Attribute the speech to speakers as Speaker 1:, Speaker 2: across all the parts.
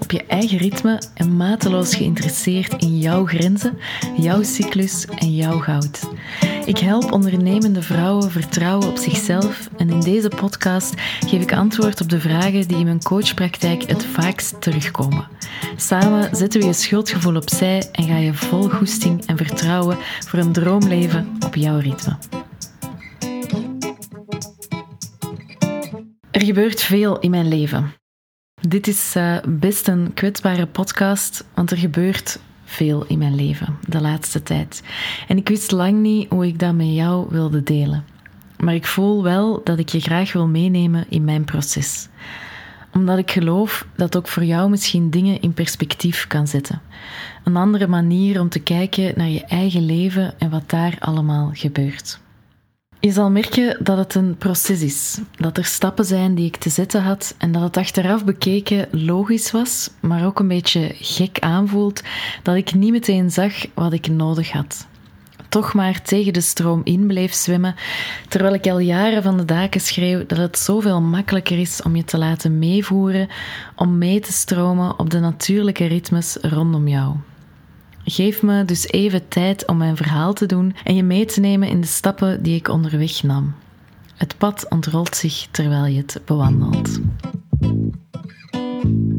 Speaker 1: op je eigen ritme en mateloos geïnteresseerd in jouw grenzen, jouw cyclus en jouw goud. Ik help ondernemende vrouwen vertrouwen op zichzelf en in deze podcast geef ik antwoord op de vragen die in mijn coachpraktijk het vaakst terugkomen. Samen zetten we je schuldgevoel opzij en ga je vol goesting en vertrouwen voor een droomleven op jouw ritme. Er gebeurt veel in mijn leven. Dit is uh, best een kwetsbare podcast, want er gebeurt veel in mijn leven de laatste tijd. En ik wist lang niet hoe ik dat met jou wilde delen. Maar ik voel wel dat ik je graag wil meenemen in mijn proces. Omdat ik geloof dat ook voor jou misschien dingen in perspectief kan zetten. Een andere manier om te kijken naar je eigen leven en wat daar allemaal gebeurt. Je zal merken dat het een proces is, dat er stappen zijn die ik te zetten had en dat het achteraf bekeken logisch was, maar ook een beetje gek aanvoelt dat ik niet meteen zag wat ik nodig had. Toch maar tegen de stroom in bleef zwemmen, terwijl ik al jaren van de daken schreeuw dat het zoveel makkelijker is om je te laten meevoeren, om mee te stromen op de natuurlijke ritmes rondom jou. Geef me dus even tijd om mijn verhaal te doen en je mee te nemen in de stappen die ik onderweg nam. Het pad ontrolt zich terwijl je het bewandelt.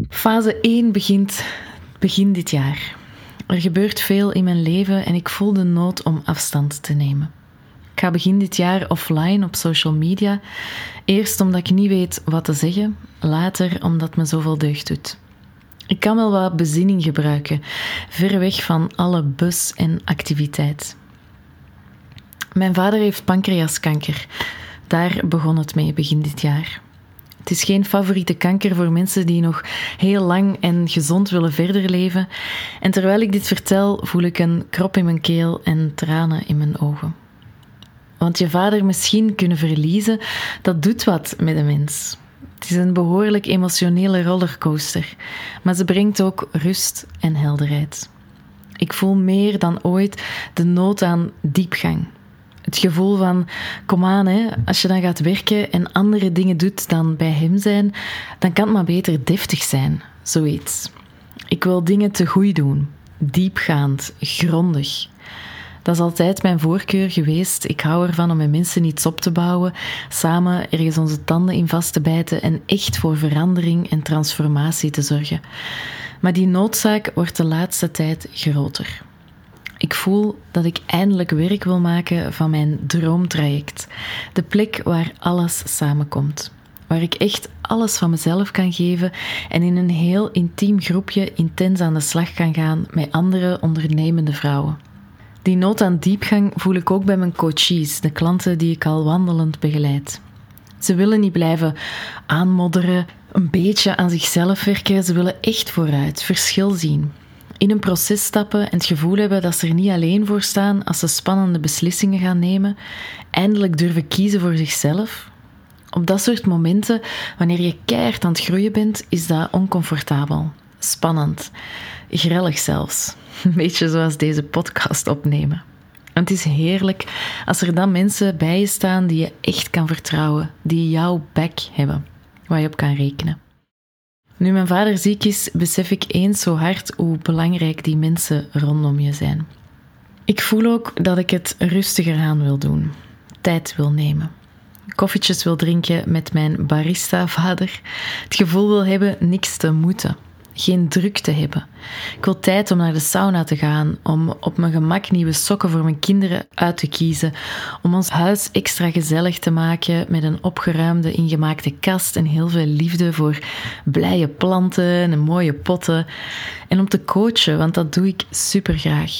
Speaker 1: Fase 1 begint begin dit jaar. Er gebeurt veel in mijn leven en ik voel de nood om afstand te nemen. Ik ga begin dit jaar offline op social media. Eerst omdat ik niet weet wat te zeggen, later omdat me zoveel deugd doet. Ik kan wel wat bezinning gebruiken, ver weg van alle bus en activiteit. Mijn vader heeft pancreaskanker. Daar begon het mee begin dit jaar. Het is geen favoriete kanker voor mensen die nog heel lang en gezond willen verder leven. En terwijl ik dit vertel, voel ik een krop in mijn keel en tranen in mijn ogen. Want je vader misschien kunnen verliezen, dat doet wat met een mens. Het is een behoorlijk emotionele rollercoaster, maar ze brengt ook rust en helderheid. Ik voel meer dan ooit de nood aan diepgang. Het gevoel van, kom aan, hè, als je dan gaat werken en andere dingen doet dan bij hem zijn, dan kan het maar beter deftig zijn, zoiets. Ik wil dingen te goed doen, diepgaand, grondig. Dat is altijd mijn voorkeur geweest. Ik hou ervan om met mensen iets op te bouwen, samen ergens onze tanden in vast te bijten en echt voor verandering en transformatie te zorgen. Maar die noodzaak wordt de laatste tijd groter. Ik voel dat ik eindelijk werk wil maken van mijn droomtraject. De plek waar alles samenkomt. Waar ik echt alles van mezelf kan geven en in een heel intiem groepje intens aan de slag kan gaan met andere ondernemende vrouwen. Die nood aan diepgang voel ik ook bij mijn coaches, de klanten die ik al wandelend begeleid. Ze willen niet blijven aanmodderen, een beetje aan zichzelf werken, ze willen echt vooruit, verschil zien. In een proces stappen en het gevoel hebben dat ze er niet alleen voor staan als ze spannende beslissingen gaan nemen, eindelijk durven kiezen voor zichzelf. Op dat soort momenten, wanneer je keihard aan het groeien bent, is dat oncomfortabel, spannend, grellig zelfs. Een beetje zoals deze podcast opnemen. En het is heerlijk als er dan mensen bij je staan die je echt kan vertrouwen, die jouw back hebben, waar je op kan rekenen. Nu mijn vader ziek is, besef ik eens zo hard hoe belangrijk die mensen rondom je zijn. Ik voel ook dat ik het rustiger aan wil doen, tijd wil nemen. Koffietjes wil drinken met mijn barista-vader, het gevoel wil hebben niks te moeten geen druk te hebben. Ik wil tijd om naar de sauna te gaan, om op mijn gemak nieuwe sokken voor mijn kinderen uit te kiezen, om ons huis extra gezellig te maken met een opgeruimde, ingemaakte kast en heel veel liefde voor blije planten en mooie potten. En om te coachen, want dat doe ik super graag.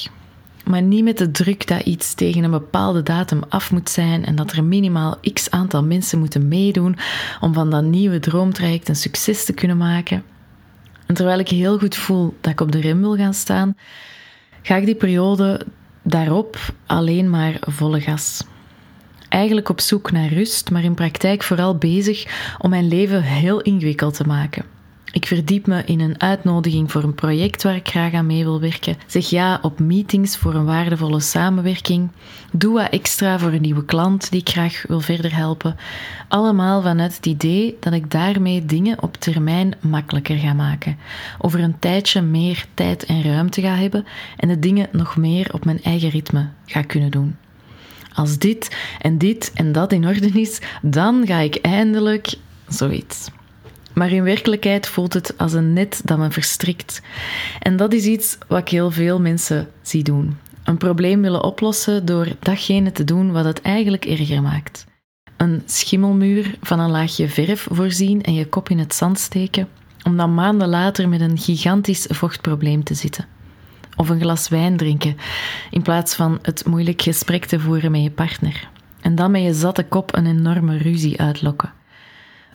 Speaker 1: Maar niet met de druk dat iets tegen een bepaalde datum af moet zijn en dat er minimaal x aantal mensen moeten meedoen om van dat nieuwe droomtraject een succes te kunnen maken. En terwijl ik heel goed voel dat ik op de rem wil gaan staan, ga ik die periode daarop alleen maar volle gas. Eigenlijk op zoek naar rust, maar in praktijk vooral bezig om mijn leven heel ingewikkeld te maken. Ik verdiep me in een uitnodiging voor een project waar ik graag aan mee wil werken. Zeg ja op meetings voor een waardevolle samenwerking. Doe wat extra voor een nieuwe klant die ik graag wil verder helpen. Allemaal vanuit het idee dat ik daarmee dingen op termijn makkelijker ga maken. Over een tijdje meer tijd en ruimte ga hebben en de dingen nog meer op mijn eigen ritme ga kunnen doen. Als dit en dit en dat in orde is, dan ga ik eindelijk zoiets. Maar in werkelijkheid voelt het als een net dat me verstrikt. En dat is iets wat ik heel veel mensen zie doen. Een probleem willen oplossen door datgene te doen wat het eigenlijk erger maakt. Een schimmelmuur van een laagje verf voorzien en je kop in het zand steken, om dan maanden later met een gigantisch vochtprobleem te zitten. Of een glas wijn drinken, in plaats van het moeilijk gesprek te voeren met je partner. En dan met je zatte kop een enorme ruzie uitlokken.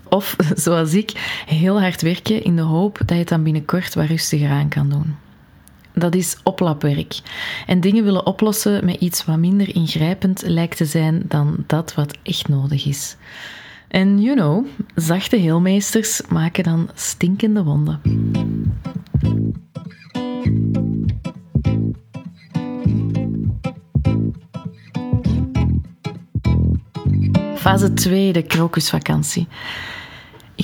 Speaker 1: Of, zoals ik, heel hard werken in de hoop dat je het dan binnenkort wat rustiger aan kan doen. Dat is oplapwerk. En dingen willen oplossen met iets wat minder ingrijpend lijkt te zijn dan dat wat echt nodig is. En you know, zachte heelmeesters maken dan stinkende wonden. Fase 2, de krokusvakantie.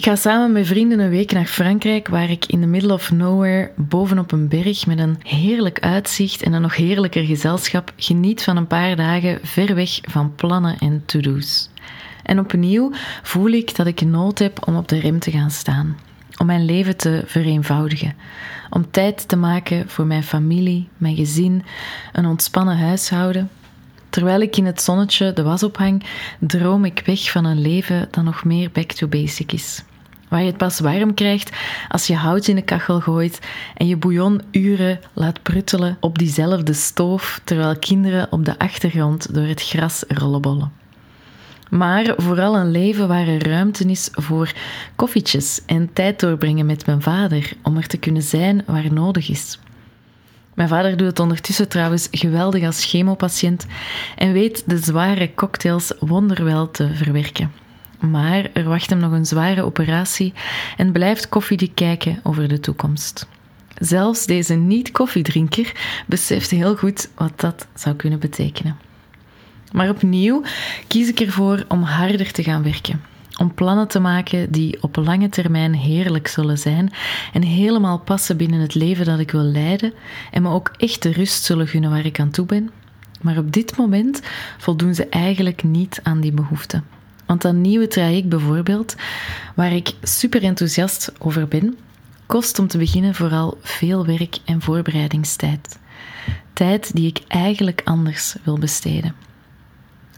Speaker 1: Ik ga samen met vrienden een week naar Frankrijk, waar ik in the middle of nowhere, bovenop een berg met een heerlijk uitzicht en een nog heerlijker gezelschap, geniet van een paar dagen ver weg van plannen en to-do's. En opnieuw voel ik dat ik nood heb om op de rem te gaan staan, om mijn leven te vereenvoudigen, om tijd te maken voor mijn familie, mijn gezin, een ontspannen huishouden Terwijl ik in het zonnetje de was ophang, droom ik weg van een leven dat nog meer back to basic is. Waar je het pas warm krijgt als je hout in de kachel gooit en je bouillon uren laat pruttelen op diezelfde stoof, terwijl kinderen op de achtergrond door het gras rollenbollen. Maar vooral een leven waar er ruimte is voor koffietjes en tijd doorbrengen met mijn vader om er te kunnen zijn waar nodig is. Mijn vader doet het ondertussen trouwens geweldig als chemopatiënt en weet de zware cocktails wonderwel te verwerken. Maar er wacht hem nog een zware operatie en blijft koffiedik kijken over de toekomst. Zelfs deze niet-koffiedrinker beseft heel goed wat dat zou kunnen betekenen. Maar opnieuw kies ik ervoor om harder te gaan werken om plannen te maken die op lange termijn heerlijk zullen zijn en helemaal passen binnen het leven dat ik wil leiden en me ook echt de rust zullen gunnen waar ik aan toe ben. Maar op dit moment voldoen ze eigenlijk niet aan die behoeften. Want dat nieuwe traject bijvoorbeeld, waar ik super enthousiast over ben, kost om te beginnen vooral veel werk en voorbereidingstijd. Tijd die ik eigenlijk anders wil besteden.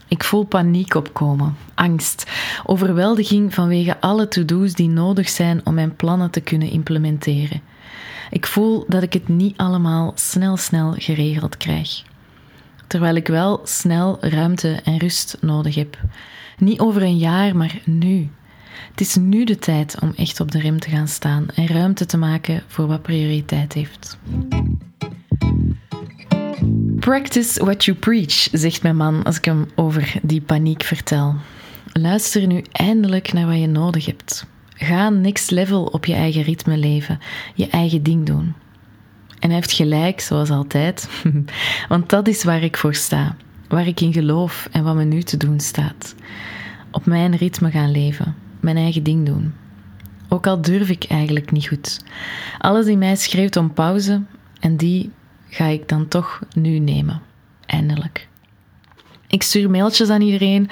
Speaker 1: Ik voel paniek opkomen, angst, overweldiging vanwege alle to-do's die nodig zijn om mijn plannen te kunnen implementeren. Ik voel dat ik het niet allemaal snel, snel geregeld krijg. Terwijl ik wel snel ruimte en rust nodig heb. Niet over een jaar, maar nu. Het is nu de tijd om echt op de rem te gaan staan en ruimte te maken voor wat prioriteit heeft. Practice what you preach, zegt mijn man als ik hem over die paniek vertel. Luister nu eindelijk naar wat je nodig hebt. Ga next level op je eigen ritme leven, je eigen ding doen. En heeft gelijk, zoals altijd, want dat is waar ik voor sta, waar ik in geloof en wat me nu te doen staat. Op mijn ritme gaan leven, mijn eigen ding doen. Ook al durf ik eigenlijk niet goed. Alles in mij schreeuwt om pauze en die ga ik dan toch nu nemen. Eindelijk. Ik stuur mailtjes aan iedereen,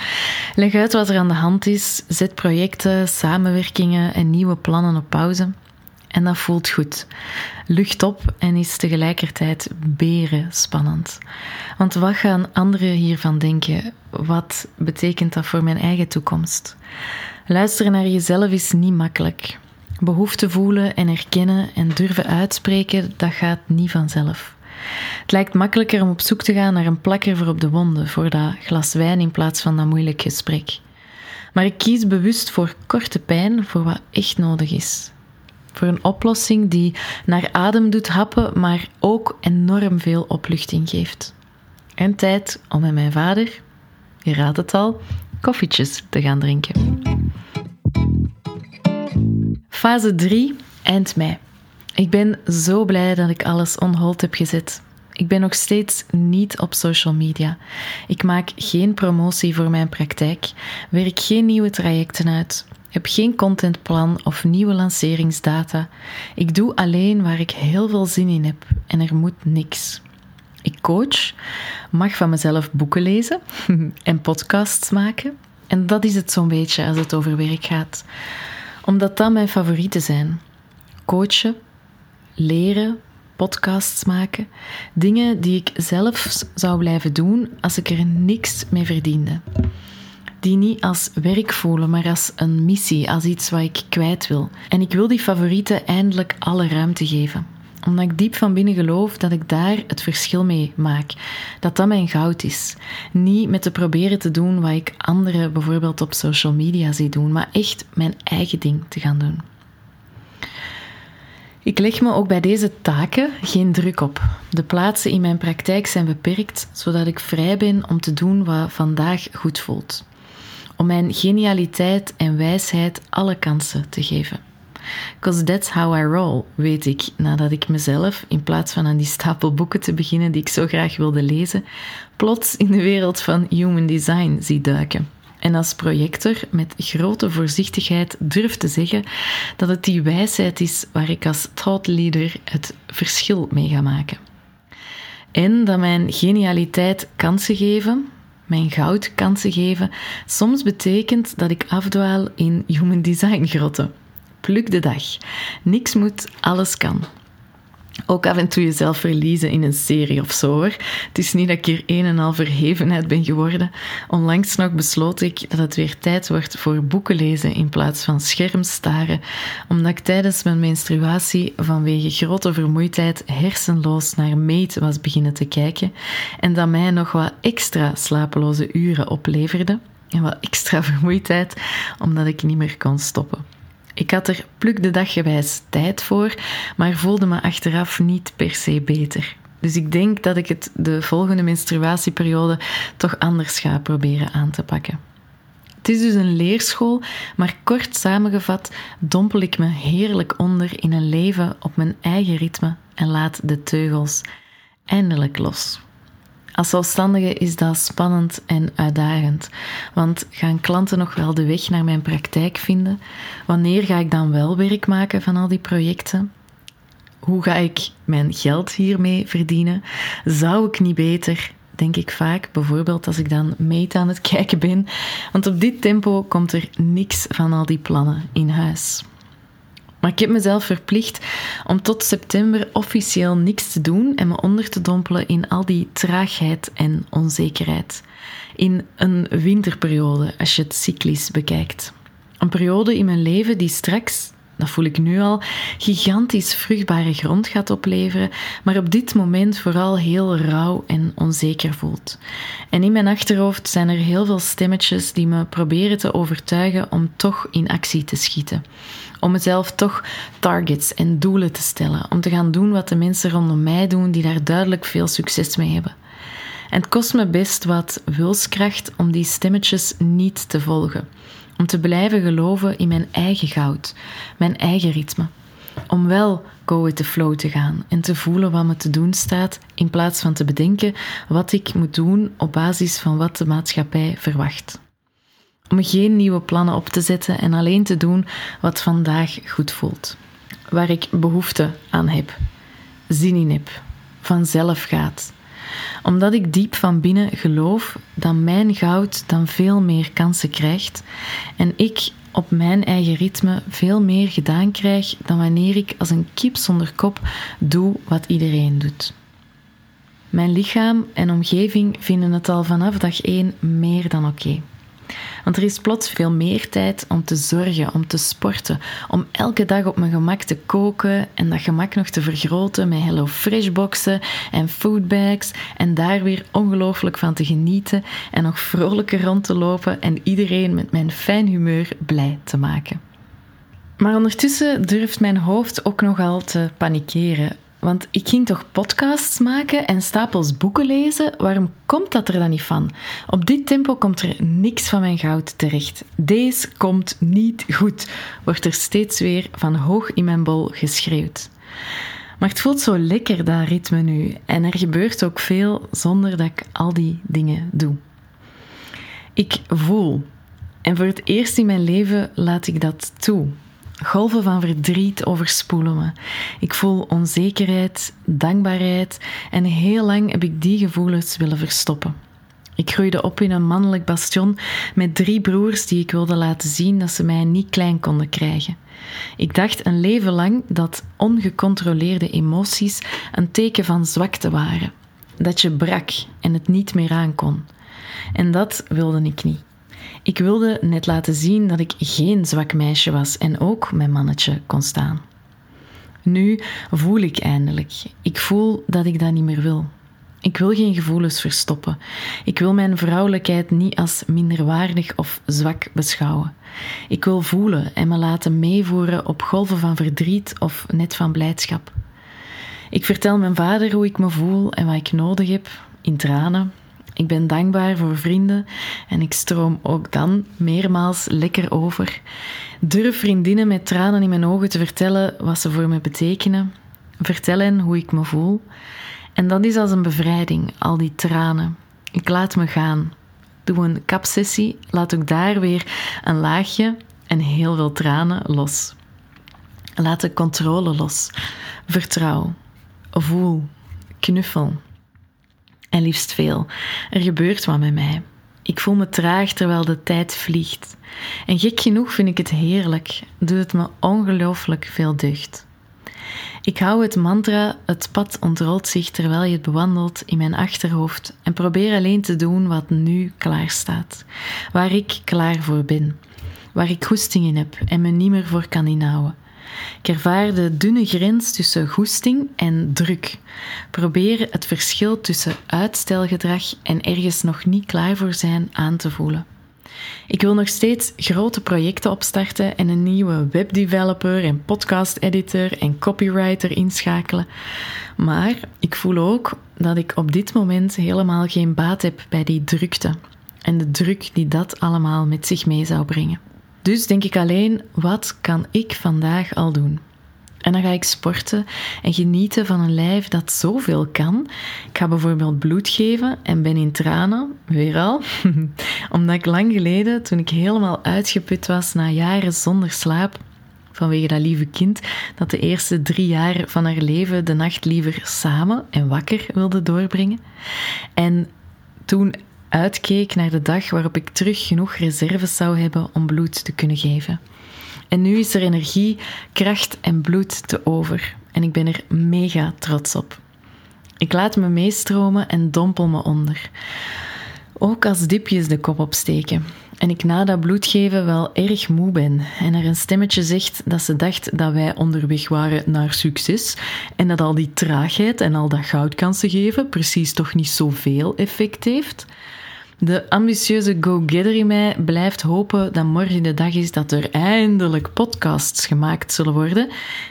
Speaker 1: leg uit wat er aan de hand is, zet projecten, samenwerkingen en nieuwe plannen op pauze. En dat voelt goed. Lucht op en is tegelijkertijd beren spannend. Want wat gaan anderen hiervan denken? Wat betekent dat voor mijn eigen toekomst? Luisteren naar jezelf is niet makkelijk. Behoefte voelen en erkennen en durven uitspreken, dat gaat niet vanzelf. Het lijkt makkelijker om op zoek te gaan naar een plakker voor op de wonden, voor dat glas wijn in plaats van dat moeilijk gesprek. Maar ik kies bewust voor korte pijn, voor wat echt nodig is. Voor een oplossing die naar adem doet happen, maar ook enorm veel opluchting geeft. En tijd om met mijn vader, je raadt het al, koffietjes te gaan drinken. Fase 3 eind mei. Ik ben zo blij dat ik alles on hold heb gezet. Ik ben nog steeds niet op social media. Ik maak geen promotie voor mijn praktijk, werk geen nieuwe trajecten uit, heb geen contentplan of nieuwe lanceringsdata. Ik doe alleen waar ik heel veel zin in heb en er moet niks. Ik coach, mag van mezelf boeken lezen en podcasts maken. En dat is het zo'n beetje als het over werk gaat. Omdat dat mijn favorieten zijn. Coachen, leren, podcasts maken. Dingen die ik zelf zou blijven doen als ik er niks mee verdiende. Die niet als werk voelen, maar als een missie, als iets wat ik kwijt wil. En ik wil die favorieten eindelijk alle ruimte geven omdat ik diep van binnen geloof dat ik daar het verschil mee maak. Dat dat mijn goud is. Niet met te proberen te doen wat ik anderen bijvoorbeeld op social media zie doen, maar echt mijn eigen ding te gaan doen. Ik leg me ook bij deze taken geen druk op. De plaatsen in mijn praktijk zijn beperkt, zodat ik vrij ben om te doen wat vandaag goed voelt. Om mijn genialiteit en wijsheid alle kansen te geven. Cause that's how I roll, weet ik, nadat ik mezelf, in plaats van aan die stapel boeken te beginnen die ik zo graag wilde lezen, plots in de wereld van human design zie duiken. En als projector met grote voorzichtigheid durf te zeggen dat het die wijsheid is waar ik als thought leader het verschil mee ga maken. En dat mijn genialiteit kansen geven, mijn goud kansen geven, soms betekent dat ik afdwaal in human design grotten. Pluk de dag. Niks moet, alles kan. Ook af en toe jezelf verliezen in een serie of zo hoor. Het is niet dat ik hier een en al verhevenheid ben geworden. Onlangs nog besloot ik dat het weer tijd wordt voor boeken lezen in plaats van schermstaren, omdat ik tijdens mijn menstruatie vanwege grote vermoeidheid hersenloos naar Meet was beginnen te kijken en dat mij nog wat extra slapeloze uren opleverde en wat extra vermoeidheid omdat ik niet meer kon stoppen. Ik had er pluk de dag gewijs tijd voor, maar voelde me achteraf niet per se beter. Dus ik denk dat ik het de volgende menstruatieperiode toch anders ga proberen aan te pakken. Het is dus een leerschool, maar kort samengevat dompel ik me heerlijk onder in een leven op mijn eigen ritme en laat de teugels eindelijk los. Als zelfstandige is dat spannend en uitdagend. Want gaan klanten nog wel de weg naar mijn praktijk vinden? Wanneer ga ik dan wel werk maken van al die projecten? Hoe ga ik mijn geld hiermee verdienen? Zou ik niet beter, denk ik vaak, bijvoorbeeld als ik dan meet aan het kijken ben? Want op dit tempo komt er niks van al die plannen in huis. Maar ik heb mezelf verplicht om tot september officieel niks te doen en me onder te dompelen in al die traagheid en onzekerheid. In een winterperiode, als je het cyclisch bekijkt. Een periode in mijn leven die straks, dat voel ik nu al, gigantisch vruchtbare grond gaat opleveren, maar op dit moment vooral heel rauw en onzeker voelt. En in mijn achterhoofd zijn er heel veel stemmetjes die me proberen te overtuigen om toch in actie te schieten om mezelf toch targets en doelen te stellen. Om te gaan doen wat de mensen rondom mij doen die daar duidelijk veel succes mee hebben. En het kost me best wat wilskracht om die stemmetjes niet te volgen. Om te blijven geloven in mijn eigen goud, mijn eigen ritme. Om wel go with the flow te gaan en te voelen wat me te doen staat, in plaats van te bedenken wat ik moet doen op basis van wat de maatschappij verwacht om geen nieuwe plannen op te zetten en alleen te doen wat vandaag goed voelt. Waar ik behoefte aan heb, zin in heb, vanzelf gaat. Omdat ik diep van binnen geloof dat mijn goud dan veel meer kansen krijgt en ik op mijn eigen ritme veel meer gedaan krijg dan wanneer ik als een kip zonder kop doe wat iedereen doet. Mijn lichaam en omgeving vinden het al vanaf dag 1 meer dan oké. Want er is plots veel meer tijd om te zorgen, om te sporten, om elke dag op mijn gemak te koken en dat gemak nog te vergroten met Hello Fresh boxen en foodbags en daar weer ongelooflijk van te genieten en nog vrolijker rond te lopen en iedereen met mijn fijn humeur blij te maken. Maar ondertussen durft mijn hoofd ook nogal te panikeren Want ik ging toch podcasts maken en stapels boeken lezen? Waarom komt dat er dan niet van? Op dit tempo komt er niks van mijn goud terecht. Deze komt niet goed, wordt er steeds weer van hoog in mijn bol geschreeuwd. Maar het voelt zo lekker, dat ritme nu. En er gebeurt ook veel zonder dat ik al die dingen doe. Ik voel. En voor het eerst in mijn leven laat ik dat toe. Golven van verdriet overspoelen me. Ik voel onzekerheid, dankbaarheid en heel lang heb ik die gevoelens willen verstoppen. Ik groeide op in een mannelijk bastion met drie broers die ik wilde laten zien dat ze mij niet klein konden krijgen. Ik dacht een leven lang dat ongecontroleerde emoties een teken van zwakte waren. Dat je brak en het niet meer aankon. En dat wilde ik niet. Ik wilde net laten zien dat ik geen zwak meisje was en ook mijn mannetje kon staan. Nu voel ik eindelijk. Ik voel dat ik dat niet meer wil. Ik wil geen gevoelens verstoppen. Ik wil mijn vrouwelijkheid niet als minderwaardig of zwak beschouwen. Ik wil voelen en me laten meevoeren op golven van verdriet of net van blijdschap. Ik vertel mijn vader hoe ik me voel en wat ik nodig heb, in tranen, ik ben dankbaar voor vrienden en ik stroom ook dan meermaals lekker over. Durf vriendinnen met tranen in mijn ogen te vertellen wat ze voor me betekenen. Vertel hen hoe ik me voel. En dat is als een bevrijding, al die tranen. Ik laat me gaan. Doe een kapsessie, laat ook daar weer een laagje en heel veel tranen los. Laat de controle los. Vertrouw. Voel. Knuffel en liefst veel. Er gebeurt wat met mij. Ik voel me traag terwijl de tijd vliegt. En gek genoeg vind ik het heerlijk, doet het me ongelooflijk veel deugd. Ik hou het mantra Het pad ontrolt zich terwijl je het bewandelt in mijn achterhoofd en probeer alleen te doen wat nu klaar staat, waar ik klaar voor ben, waar ik goesting in heb en me niet meer voor kan inhouden. Ik ervaar de dunne grens tussen goesting en druk. Probeer het verschil tussen uitstelgedrag en ergens nog niet klaar voor zijn aan te voelen. Ik wil nog steeds grote projecten opstarten en een nieuwe webdeveloper en podcast-editor en copywriter inschakelen. Maar ik voel ook dat ik op dit moment helemaal geen baat heb bij die drukte en de druk die dat allemaal met zich mee zou brengen. Dus denk ik alleen, wat kan ik vandaag al doen? En dan ga ik sporten en genieten van een lijf dat zoveel kan. Ik ga bijvoorbeeld bloed geven en ben in tranen, weer al. Omdat ik lang geleden, toen ik helemaal uitgeput was na jaren zonder slaap, vanwege dat lieve kind, dat de eerste drie jaar van haar leven de nacht liever samen en wakker wilde doorbrengen. En toen uitkeek naar de dag waarop ik terug genoeg reserves zou hebben om bloed te kunnen geven. En nu is er energie, kracht en bloed te over. En ik ben er mega trots op. Ik laat me meestromen en dompel me onder. Ook als dipjes de kop opsteken. En ik na dat bloed geven wel erg moe ben. En er een stemmetje zegt dat ze dacht dat wij onderweg waren naar succes. En dat al die traagheid en al dat goudkansen geven precies toch niet zoveel effect heeft. De ambitieuze go-getter in mij blijft hopen dat morgen de dag is dat er eindelijk podcasts gemaakt zullen worden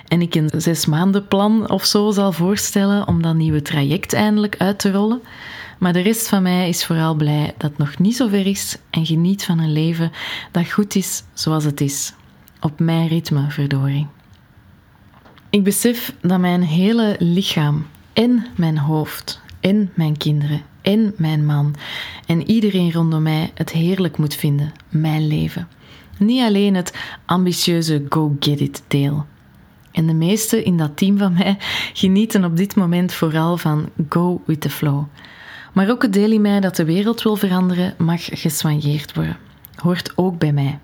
Speaker 1: en ik een zes maanden plan of zo zal voorstellen om dat nieuwe traject eindelijk uit te rollen. Maar de rest van mij is vooral blij dat het nog niet zo ver is en geniet van een leven dat goed is zoals het is. Op mijn ritme, verdorie. Ik besef dat mijn hele lichaam en mijn hoofd en mijn kinderen en mijn man en iedereen rondom mij het heerlijk moet vinden, mijn leven. Niet alleen het ambitieuze go-get-it deel. En de meesten in dat team van mij genieten op dit moment vooral van go with the flow. Maar ook het deel in mij dat de wereld wil veranderen mag geswanjeerd worden. Hoort ook bij mij.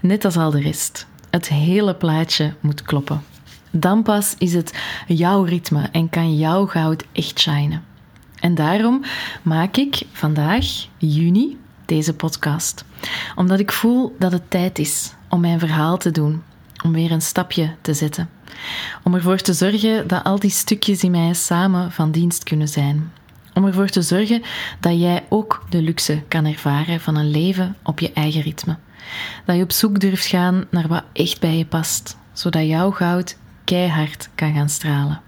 Speaker 1: Net als al de rest. Het hele plaatje moet kloppen. Dan pas is het jouw ritme en kan jouw goud echt shinen. En daarom maak ik vandaag, juni, deze podcast. Omdat ik voel dat het tijd is om mijn verhaal te doen, om weer een stapje te zetten. Om ervoor te zorgen dat al die stukjes in mij samen van dienst kunnen zijn. Om ervoor te zorgen dat jij ook de luxe kan ervaren van een leven op je eigen ritme. Dat je op zoek durft gaan naar wat echt bij je past, zodat jouw goud keihard kan gaan stralen.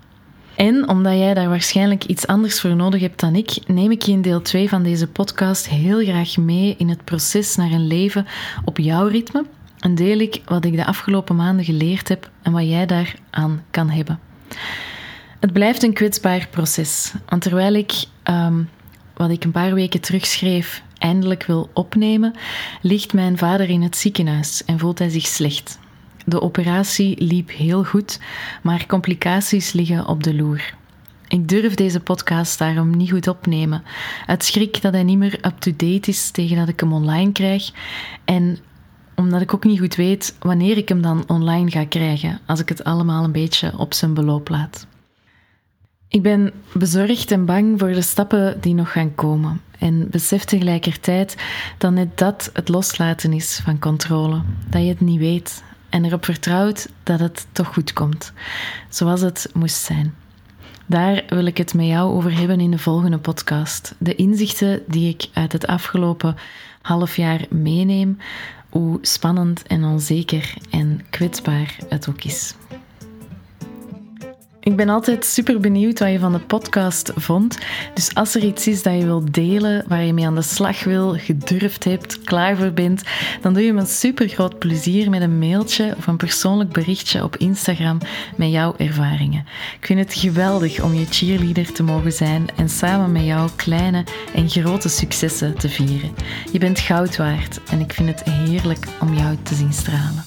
Speaker 1: En omdat jij daar waarschijnlijk iets anders voor nodig hebt dan ik, neem ik je in deel 2 van deze podcast heel graag mee in het proces naar een leven op jouw ritme. En deel ik wat ik de afgelopen maanden geleerd heb en wat jij daaraan kan hebben. Het blijft een kwetsbaar proces. Want terwijl ik ehm, wat ik een paar weken terugschreef eindelijk wil opnemen, ligt mijn vader in het ziekenhuis en voelt hij zich slecht. De operatie liep heel goed, maar complicaties liggen op de loer. Ik durf deze podcast daarom niet goed opnemen. Het schrik dat hij niet meer up-to-date is tegen dat ik hem online krijg. En omdat ik ook niet goed weet wanneer ik hem dan online ga krijgen, als ik het allemaal een beetje op zijn beloop laat. Ik ben bezorgd en bang voor de stappen die nog gaan komen en besef tegelijkertijd dat net dat het loslaten is van controle, dat je het niet weet en erop vertrouwt dat het toch goed komt, zoals het moest zijn. Daar wil ik het met jou over hebben in de volgende podcast. De inzichten die ik uit het afgelopen half jaar meeneem, hoe spannend en onzeker en kwetsbaar het ook is. Ik ben altijd super benieuwd wat je van de podcast vond. Dus als er iets is dat je wilt delen, waar je mee aan de slag wil, gedurfd hebt, klaar voor bent, dan doe je me een super groot plezier met een mailtje of een persoonlijk berichtje op Instagram met jouw ervaringen. Ik vind het geweldig om je cheerleader te mogen zijn en samen met jou kleine en grote successen te vieren. Je bent goud waard en ik vind het heerlijk om jou te zien stralen.